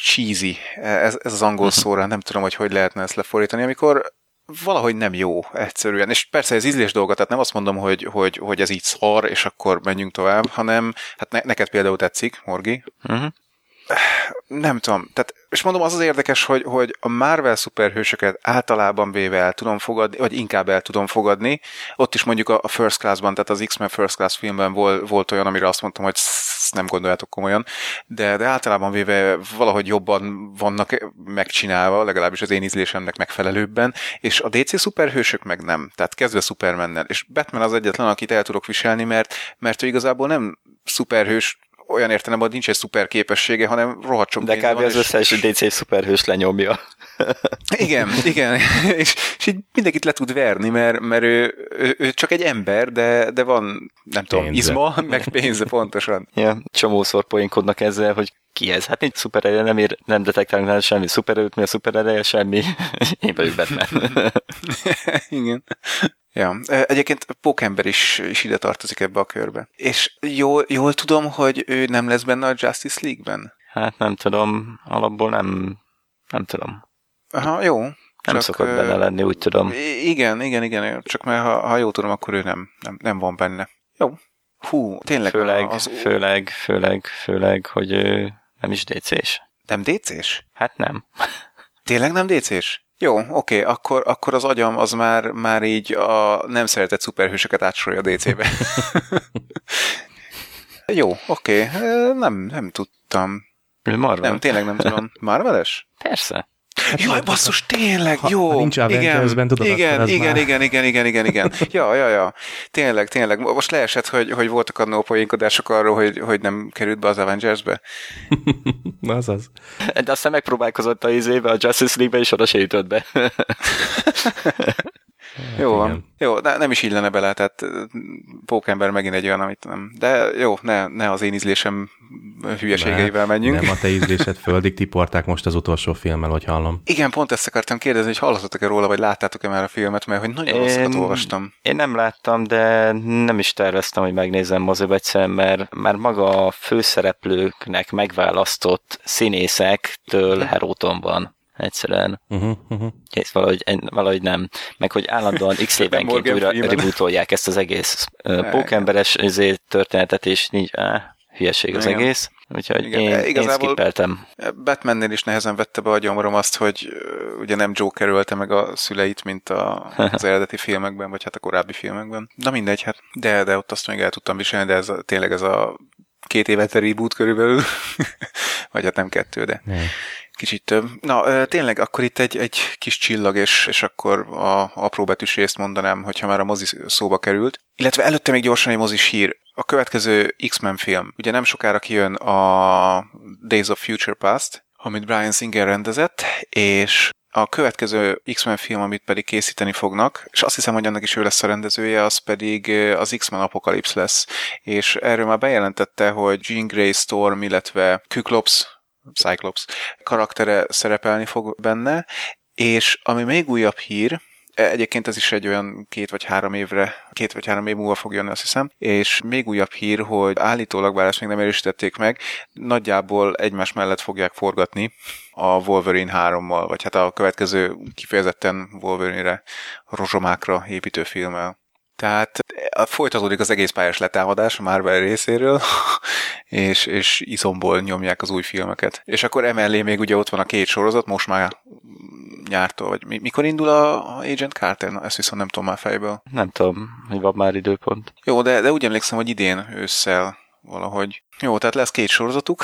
cheesy, ez, ez az angol szóra, nem tudom, hogy hogy lehetne ezt lefordítani, amikor valahogy nem jó egyszerűen. És persze ez ízlés dolga, tehát nem azt mondom, hogy, hogy, hogy ez így szar, és akkor menjünk tovább, hanem hát ne, neked például tetszik, Morgi, Uh-huh. Nem tudom, tehát, és mondom, az az érdekes, hogy, hogy a Marvel szuperhősöket általában véve el tudom fogadni, vagy inkább el tudom fogadni. Ott is mondjuk a a First Class-ban, tehát az X-Men First Class filmben volt, volt olyan, amire azt mondtam, hogy nem gondoljátok komolyan, de, de általában véve valahogy jobban vannak megcsinálva, legalábbis az én ízlésemnek megfelelőbben, és a DC szuperhősök meg nem. Tehát kezdve Supermannel, és Batman az egyetlen, akit el tudok viselni, mert, mert ő igazából nem szuperhős, olyan értelemben, hogy nincs egy szuper képessége, hanem rohadt sok De kb. az összes DC szuperhős lenyomja. Igen, igen, és, és így mindenkit le tud verni, mert, mert ő, ő, ő, csak egy ember, de, de van, nem tudom, Pénze. izma, meg pénze pontosan. Ja, csomószor poénkodnak ezzel, hogy ki ez? Hát nincs szupereje, nem, ér, nem detektálunk nála semmi szupererőt, mi a szupereje, semmi. Én vagyok Batman. igen. Ja, egyébként Pókember is, is ide tartozik ebbe a körbe. És jól, jól tudom, hogy ő nem lesz benne a Justice League-ben? Hát nem tudom, alapból nem, nem tudom. Aha, jó. Nem Csak, szokott benne lenni, úgy tudom. Igen, igen, igen, csak mert ha, ha jól tudom, akkor ő nem, nem, nem van benne. Jó. Hú, tényleg Főleg, az, főleg, főleg, főleg, hogy ő nem is DC-s. nem DC-s? Hát nem. Tényleg nem DC-s? Jó, oké, akkor, akkor az agyam az már, már így a nem szeretett szuperhősöket átsorolja DC-be. Jó, oké, nem, nem tudtam. Marvel? Nem, tényleg nem tudom. Marveles? Persze. Hát Jaj, basszus, tényleg, ha, jó. Ha nincs Avengersben, tudod, igen, az igen, már... igen, igen, igen, igen, igen. Ja, ja, ja. Tényleg, tényleg. Most leesett, hogy, hogy voltak a nópoénkodások arról, hogy, hogy nem került be az Avengersbe. Azaz. De aztán megpróbálkozott a izébe, a Justice League-be, és oda se jutott be. Hát jó van. Jó, de nem is illene bele, tehát Pókember megint egy olyan, amit nem. De jó, ne, ne az én ízlésem hülyeségeivel menjünk. Nem a te ízlésed földig tiporták most az utolsó filmmel, hogy hallom. Igen, pont ezt akartam kérdezni, hogy hallottatok-e róla, vagy láttátok-e már a filmet, mert hogy nagyon rosszakat olvastam. Én nem láttam, de nem is terveztem, hogy megnézem moziba egyszer, mert már maga a főszereplőknek megválasztott színészektől heróton van egyszerűen. Uh-huh, uh-huh. Kész, valahogy, valahogy nem. Meg hogy állandóan x évenként újra rebootolják ezt az egész uh, pókemberes ezért történetet, és nincs, áh, hülyeség az Igen. egész. Úgyhogy Igen. én, Igazából én skippeltem. Batmannél is nehezen vette be a gyomrom azt, hogy ugye nem Joker ölte meg a szüleit, mint a, az eredeti filmekben, vagy hát a korábbi filmekben. Na mindegy, hát de, de ott azt még el tudtam viselni, de ez a, tényleg ez a két évet a reboot körülbelül, vagy hát nem kettő, de... Nem. Kicsit több. Na, tényleg, akkor itt egy, egy kis csillag, és, és akkor a apró betűs részt mondanám, hogyha már a mozi szóba került. Illetve előtte még gyorsan egy mozis hír. A következő X-Men film. Ugye nem sokára kijön a Days of Future Past, amit Brian Singer rendezett, és a következő X-Men film, amit pedig készíteni fognak, és azt hiszem, hogy annak is ő lesz a rendezője, az pedig az X-Men Apocalypse lesz. És erről már bejelentette, hogy Jean Grey Storm, illetve Kyklops Cyclops karaktere szerepelni fog benne, és ami még újabb hír, e, Egyébként ez is egy olyan két vagy három évre, két vagy három év múlva fog jönni, azt hiszem. És még újabb hír, hogy állítólag, bár ezt még nem erősítették meg, nagyjából egymás mellett fogják forgatni a Wolverine 3-mal, vagy hát a következő kifejezetten Wolverine-re, rozsomákra építő filmmel. Tehát folytatódik az egész pályás letámadás a Marvel részéről, és, és iszomból nyomják az új filmeket. És akkor emellé még ugye ott van a két sorozat, most már nyártól, vagy mikor indul a Agent Carter? Na, ezt viszont nem tudom már fejből. Nem tudom, hogy van már időpont. Jó, de, de úgy emlékszem, hogy idén ősszel valahogy. Jó, tehát lesz két sorozatuk,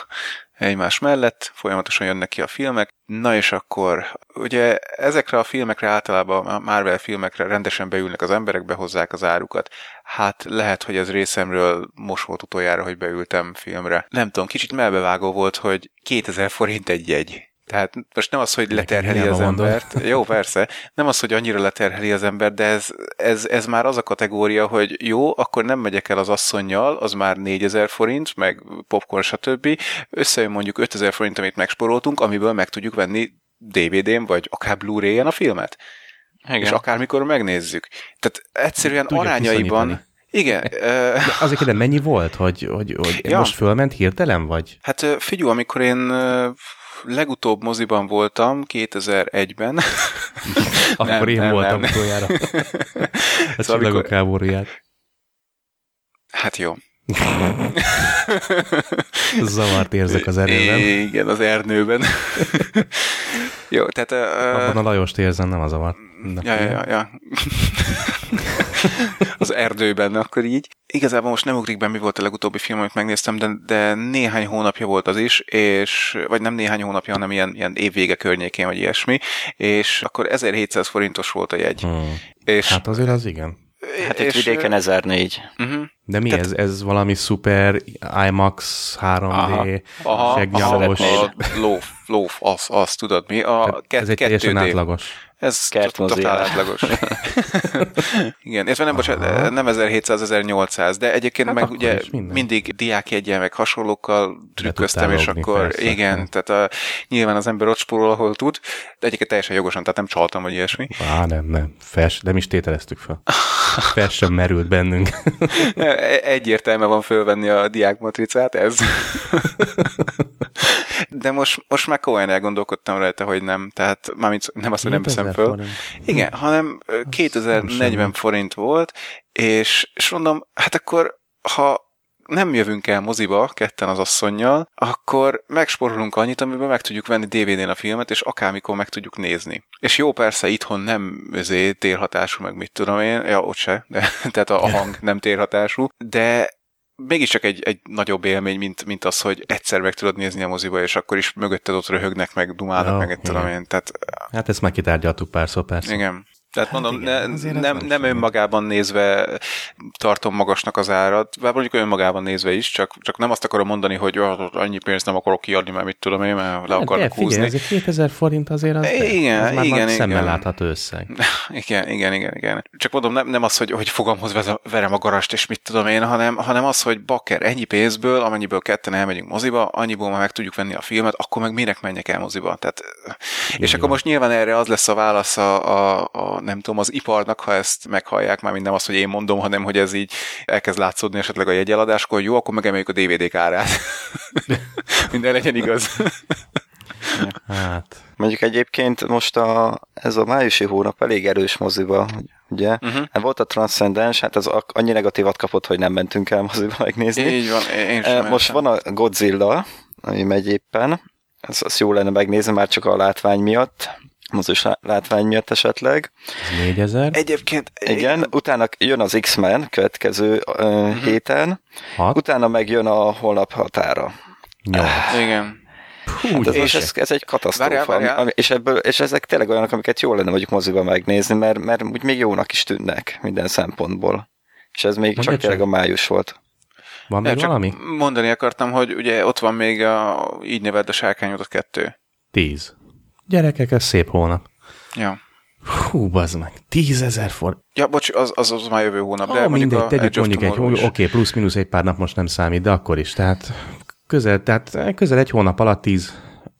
egymás mellett, folyamatosan jönnek ki a filmek. Na és akkor, ugye ezekre a filmekre általában, a Marvel filmekre rendesen beülnek az emberek, behozzák az árukat. Hát lehet, hogy ez részemről most volt utoljára, hogy beültem filmre. Nem tudom, kicsit melbevágó volt, hogy 2000 forint egy jegy. Tehát most nem az, hogy leterheli az embert. Jó, persze. Nem az, hogy annyira leterheli az ember, de ez, ez, ez már az a kategória, hogy jó, akkor nem megyek el az asszonynal, az már 4000 forint, meg popcorn, stb. Összejön mondjuk 5000 forint, amit megsporoltunk, amiből meg tudjuk venni DVD-n, vagy akár Blu-ray-en a filmet. Igen. És akármikor megnézzük. Tehát egyszerűen Tudjuk arányaiban... Igen. De azért de mennyi volt, hogy, hogy, hogy ja. most fölment hirtelen, vagy? Hát figyelj, amikor én legutóbb moziban voltam 2001-ben. Akkor nem, én nem, voltam nem. utoljára. A szóval csillagok amikor... háborúját. Hát jó. Zavart érzek az erőben. Igen, az ernőben. jó, tehát... Uh, Abban a Lajost érzem, nem az zavart. Ja, ja, ja, ja. az erdőben, akkor így. Igazából most nem ugrik be, mi volt a legutóbbi film, amit megnéztem, de, de néhány hónapja volt az is, és, vagy nem néhány hónapja, hanem ilyen, ilyen évvége környékén, vagy ilyesmi, és akkor 1700 forintos volt a jegy. Hmm. És, hát azért az igen. Hát itt vidéken 1004. Uh-huh. De mi Tehát, ez? Ez valami szuper IMAX 3D, aha, segnyalos? Aha, lóf, lóf, az, az, tudod mi? A ke- ez egy teljesen átlagos. Ez totál átlagos. Igen, ez nem, bocsánat, nem 1700-1800, de egyébként hát meg ugye mindig diákjegyen, meg hasonlókkal trükköztem, és akkor persze, igen, tehát a, nyilván az ember ott spórol, ahol tud, de egyébként teljesen jogosan, tehát nem csaltam, vagy ilyesmi. Á, nem, nem, fels, nem is tételeztük fel. Fel sem merült bennünk. Egyértelmű van fölvenni a diákmatricát, ez. De most, most már komolyan elgondolkodtam rajta, hogy nem. Tehát mármint nem azt, hogy nem veszem föl. Forint. Igen, hanem 2040 forint volt, és, és mondom, hát akkor ha nem jövünk el moziba ketten az asszonynal, akkor megsporolunk annyit, amiben meg tudjuk venni DVD-n a filmet, és akármikor meg tudjuk nézni. És jó, persze itthon nem özé térhatású, meg mit tudom én, ja, ott se, de, tehát a hang nem térhatású, de mégiscsak egy, egy nagyobb élmény, mint, mint az, hogy egyszer meg tudod nézni a moziba, és akkor is mögötted ott röhögnek, meg dumálnak, Ja, meg egy tudom én. Tehát Hát ezt már kitárgyaltuk párszor, persze. igen. Tehát mondom, igen, ne, ez nem, nem önmagában nézve tartom magasnak az árat, bár mondjuk önmagában nézve is, csak, csak nem azt akarom mondani, hogy oh, annyi pénzt nem akarok kiadni, mert mit tudom én, mert le Hát, akarnak de figyelj, húzni. ez egy 2000 forint azért az, Igen, az már igen, már szemmel igen. látható összeg. Igen, igen, igen, igen. Csak mondom, nem, nem az, hogy, hogy fogamhoz verem a garast, és mit tudom én, hanem, hanem az, hogy bakker, ennyi pénzből, amennyiből ketten elmegyünk moziba, annyiból már meg tudjuk venni a filmet, akkor meg minek menjek el moziba. Tehát, és akkor most nyilván erre az lesz a válasz a, a, a, nem tudom, az iparnak, ha ezt meghallják, már nem az, hogy én mondom, hanem hogy ez így elkezd látszódni esetleg a jegyeladáskor, hogy jó, akkor megemeljük a DVD-k árát. Minden legyen igaz. Hát, Mondjuk egyébként most a, ez a májusi hónap elég erős moziba, ugye? Uh-huh. Hát volt a Transcendence, hát az annyi negatívat kapott, hogy nem mentünk el moziba megnézni. Így van, én sem Eh, Most mentem. van a Godzilla, ami megy éppen. Az, az jó lenne megnézni, már csak a látvány miatt. Mozis lá- látvány miatt esetleg. ez 4000, Egyébként Igen, utána jön az X-Men következő uh, héten, 6, utána meg jön a holnap határa. 8. Igen. Hát ez, és- ez, ez egy katasztrófa. Várjál, várjál. Ami, és, ebből, és ezek tényleg olyanok, amiket jó lenne mondjuk moziba megnézni, mert, mert úgy még jónak is tűnnek minden szempontból. És ez még Mondja csak tényleg a május volt. Van még csak valami? mondani akartam, hogy ugye ott van még a így neved a sárkányodot kettő. 10. Gyerekek, ez szép hónap. Ja. Hú, bazd meg, 10 ezer forint. Ja, bocs, az, az, az már jövő hónap, de Ah, mondjuk mindegy, a tegyük Edge mondjuk egy, Tomorrow oké, plusz-minusz egy pár nap most nem számít, de akkor is, tehát közel, tehát közel egy hónap alatt 10,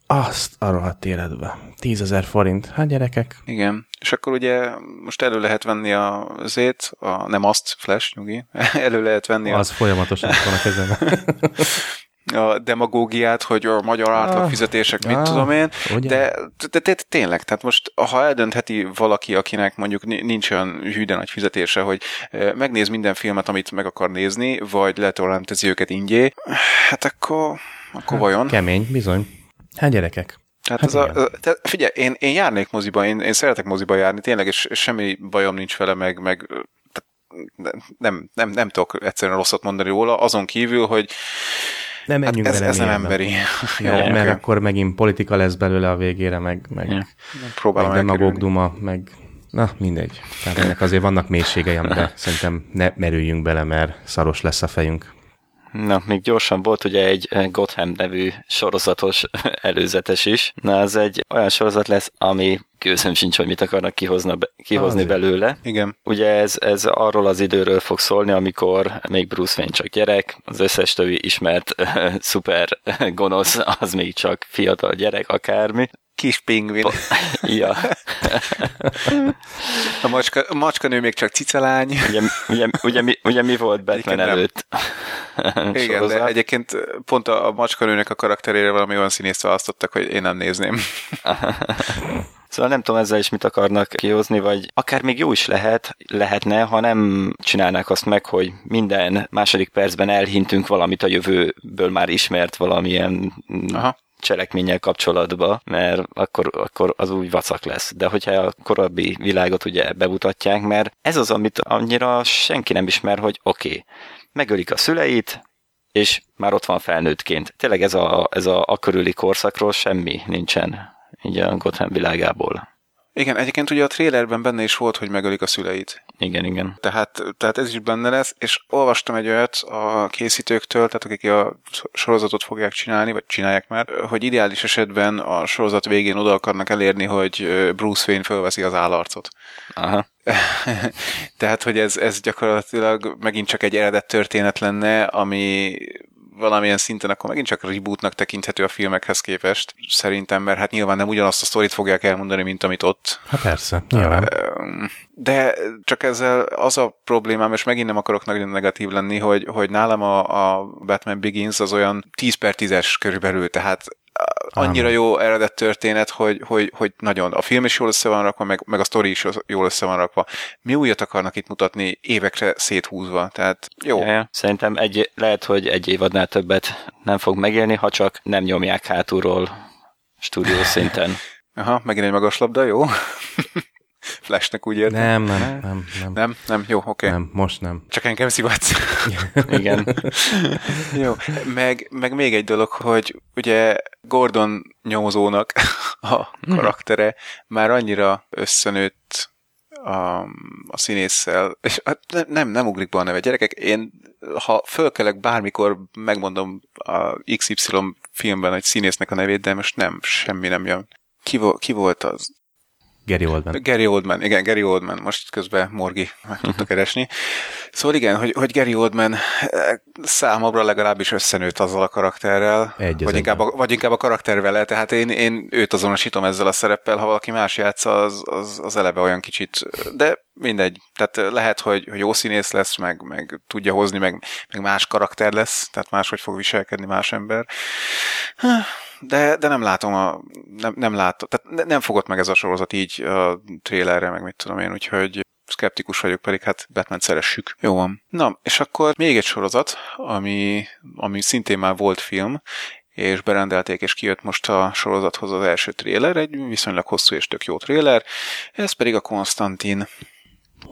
azt a rohadt életbe. 10 ezer forint. Hát gyerekek, Igen. És akkor ugye most elő lehet venni a zét, a, nem azt, Flash, nyugi, elő lehet venni a, az folyamatosan itt van a kezemben. a demagógiát, hogy a magyar átlagfizetések, mit Ah, tudom én, de, de, de, tényleg, tehát most ha eldöntheti valaki, akinek mondjuk ni- nincs olyan hűde nagy fizetése, hogy megnéz minden filmet, amit meg akar nézni, vagy letorrentezi őket ingyé, hát akkor, akkor vajon? Kemény, bizony. Hát gyerekek. Tehát Hát ez a, te, figyelj, én, én járnék moziba, én, én szeretek moziba járni, tényleg, és, semmi bajom nincs vele, meg, meg tehát nem, nem, nem tudok egyszerűen rosszat mondani róla, azon kívül, hogy Nem hát menjünk ez, bele ez nem emberi. Jó, Jó, mert oké. akkor megint politika lesz belőle a végére, meg, meg, Ja. Próbálom meg demagóg duma, meg na mindegy. Tehát ennek azért vannak mélységei, amiben szerintem ne merüljünk bele, mert szaros lesz a fejünk. Na, még gyorsan volt ugye egy eh, Gotham nevű sorozatos előzetes is. Na, ez egy olyan sorozat lesz, ami gőzöm sincs, hogy mit akarnak kihozna, kihozni Azért. belőle. Igen. Ugye ez, ez arról az időről fog szólni, amikor még Bruce Wayne csak gyerek, az összes többi ismert szuper gonosz, az még csak fiatal gyerek, akármi. Kis pingvin. Ja, A macska, a macskanő még csak cicalány. ugye, ugye, ugye, mi, ugye mi volt Batman Egyébként nem. előtt? Igen, de egyébként pont a, a macskanőnek a karakterére valami olyan színészt választottak, hogy én nem nézném. Szóval nem tudom ezzel is mit akarnak kihozni, vagy akár még jó is lehet, lehetne, ha nem csinálnák azt meg, hogy minden második percben elhintünk valamit a jövőből már ismert valamilyen Aha. Cselekménnyel kapcsolatba, mert akkor, akkor az úgy vacak lesz. De hogyha a korábbi világot ugye bemutatják, mert ez az, amit annyira senki nem ismer, hogy oké, okay, megölik a szüleit, és már ott van felnőttként. Tényleg ez a, ez a, a körüli korszakról semmi nincsen így a Gotham világából. Igen, egyébként ugye a trailerben benne is volt, hogy megölik a szüleit. Igen, igen. Tehát, tehát ez is benne lesz, és olvastam egy olyat a készítőktől, tehát akik a sorozatot fogják csinálni, vagy csinálják már, hogy ideális esetben a sorozat végén oda akarnak elérni, hogy Bruce Wayne fölveszi az állarcot. Aha. Tehát, hogy ez, ez gyakorlatilag megint csak egy eredet történet lenne, ami valamilyen szinten akkor megint csak rebootnak tekinthető a filmekhez képest, szerintem, mert hát nyilván nem ugyanazt a sztorit fogják elmondani, mint amit ott. Hát persze, nyilván. De csak ezzel az a problémám, és megint nem akarok nagyon negatív lenni, hogy, hogy nálam a, a Batman Begins az olyan 10 per 10-es körülbelül, tehát annyira jó eredet történet, hogy, hogy, hogy nagyon. A film is jól össze van rakva, meg, meg a sztori is jól össze van rakva. Mi újat akarnak itt mutatni évekre széthúzva? Tehát jó. Ja, ja. Szerintem egy, lehet, hogy egy évadnál többet nem fog megélni, ha csak nem nyomják hátulról stúdió szinten. Aha, megint egy magas labda, jó? Flashnek úgy értem. Nem, nem, nem. Nem, Nem? Nem? Jó, oké. Okay. nem most nem. Csak engem szivatsz. Igen. Jó. Meg, meg még egy dolog, hogy ugye Gordon nyomozónak a karaktere már annyira összenőtt a, a színésszel, és hát ne- nem, nem ugrik be a neve. Gyerekek, én ha fölkelek bármikor, megmondom a XY filmben egy színésznek a nevét, de most nem, semmi nem jön. Ki, vo- ki volt az? Gary Oldman. Gary Oldman, igen, Gary Oldman, most közben Morgi meg tudta keresni. Szóval igen, hogy, hogy Gary Oldman eh, számomra legalábbis összenőtt azzal a karakterrel, Egy vagy inkább, a, vagy inkább a karakter vele, tehát én, én őt azonosítom ezzel a szereppel, ha valaki más játsza, az, az, az eleve olyan kicsit, de mindegy, tehát lehet, hogy, hogy jó színész lesz, meg, meg tudja hozni, meg, meg más karakter lesz, tehát máshogy fog viselkedni más ember. De, de nem látom a, nem, nem látom, tehát ne- nem fogott meg ez a sorozat így a trailerre, meg mit tudom én, úgyhogy szkeptikus vagyok, pedig hát Batman szeressük. Jó van. Na, és akkor még egy sorozat, ami, ami szintén már volt film, és berendelték, és kijött most a sorozathoz az első tréler, egy viszonylag hosszú és tök jó tréler, ez pedig a Konstantin.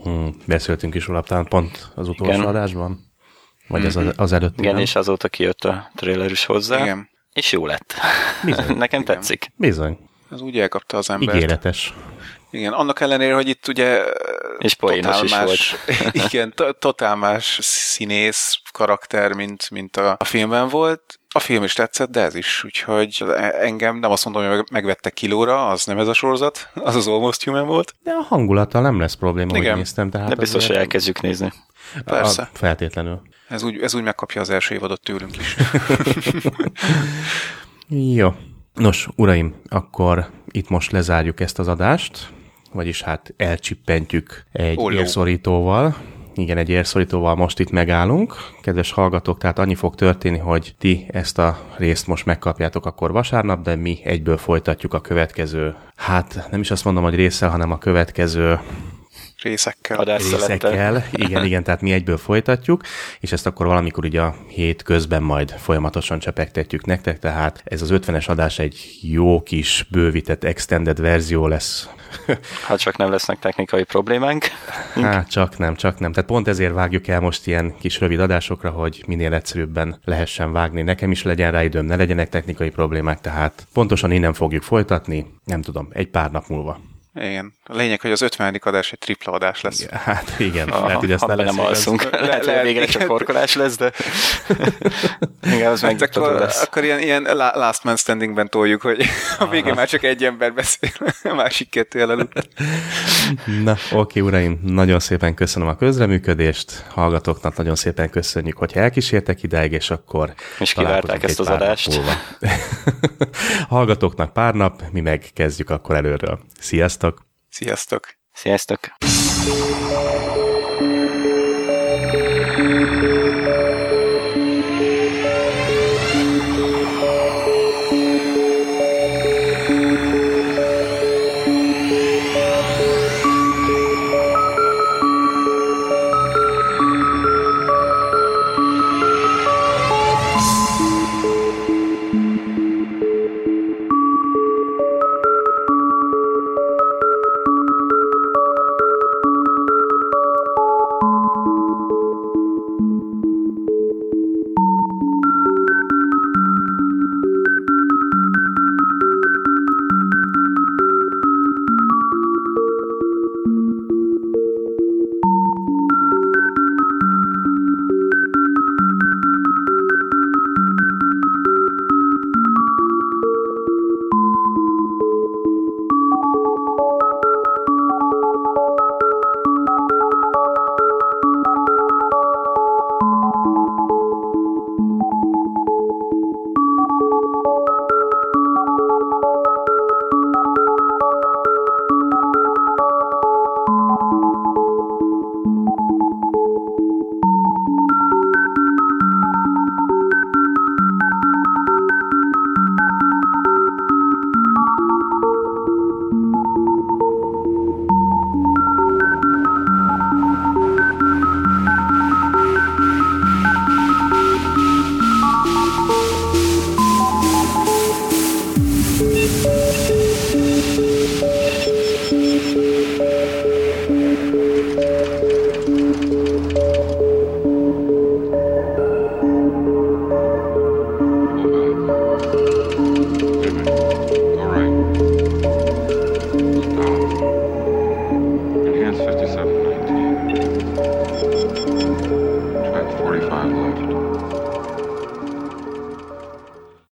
Hmm, beszéltünk is róla, talán pont az utolsó Igen. adásban? Vagy az, az előtt? Igen, és azóta kijött a trailer is hozzá. Igen, És jó lett. Bizony. Nekem Igen. tetszik. Bizony. az úgy elkapta az embert. Ígéretes. Igen, annak ellenére, hogy itt ugye És poénos is más, igen, to- totál más színész karakter, mint, mint a, a filmben volt. A film is tetszett, de ez is, úgyhogy engem nem azt mondom, hogy meg- megvettek kilóra, az nem ez a sorozat, az az Almost Human volt. De a hangulattal nem lesz probléma, hogy Igen. néztem. Tehát De biztos, azért- hogy elkezdjük nézni. Persze. A, feltétlenül. Ez úgy, ez úgy megkapja az első évadot tőlünk is. Jó. Nos, uraim, akkor itt most lezárjuk ezt az adást, vagyis hát elcsippentjük egy Olló. érszorítóval. Igen, egy érszorítóval most itt megállunk. Kedves hallgatók, tehát annyi fog történni, hogy ti ezt a részt most megkapjátok akkor vasárnap, de mi egyből folytatjuk a következő, hát nem is azt mondom, hogy résszel, hanem a következő Részekkel. Adásszelettel. részekkel. Igen, igen, tehát mi egyből folytatjuk, és ezt akkor valamikor ugye a hét közben majd folyamatosan csepegtetjük nektek, tehát ez az 50-es adás egy jó kis bővített extended verzió lesz. Ha csak nem lesznek technikai problémánk. Hát csak nem, csak nem. Tehát pont ezért vágjuk el most ilyen kis rövid adásokra, hogy minél egyszerűbben lehessen vágni. Nekem is legyen rá időm, ne legyenek technikai problémák, tehát pontosan innen fogjuk folytatni, nem tudom, egy pár nap múlva. Igen. A lényeg, hogy az 50. adás egy tripla adás lesz. Hát igen, Ha, lehet, hogy be nem lesz igaz. alszunk. Le- Lehet, hogy a lehet, végre csak igen. korkolás lesz, de igen, az Hát megnyugtató akkor, lesz. akkor ilyen, ilyen la- last man standingben toljuk, hogy a végén már csak egy ember beszél, a másik kettő elaludt. Na, oké, uraim, nagyon szépen köszönöm a közreműködést, hallgatóknak nagyon szépen köszönjük, hogy elkísértek idáig, és akkor És kivárták ezt az adást. Hallgatóknak pár nap, mi meg kezdjük akkor előről. Sziasztok! Sziasztok! Sziasztok!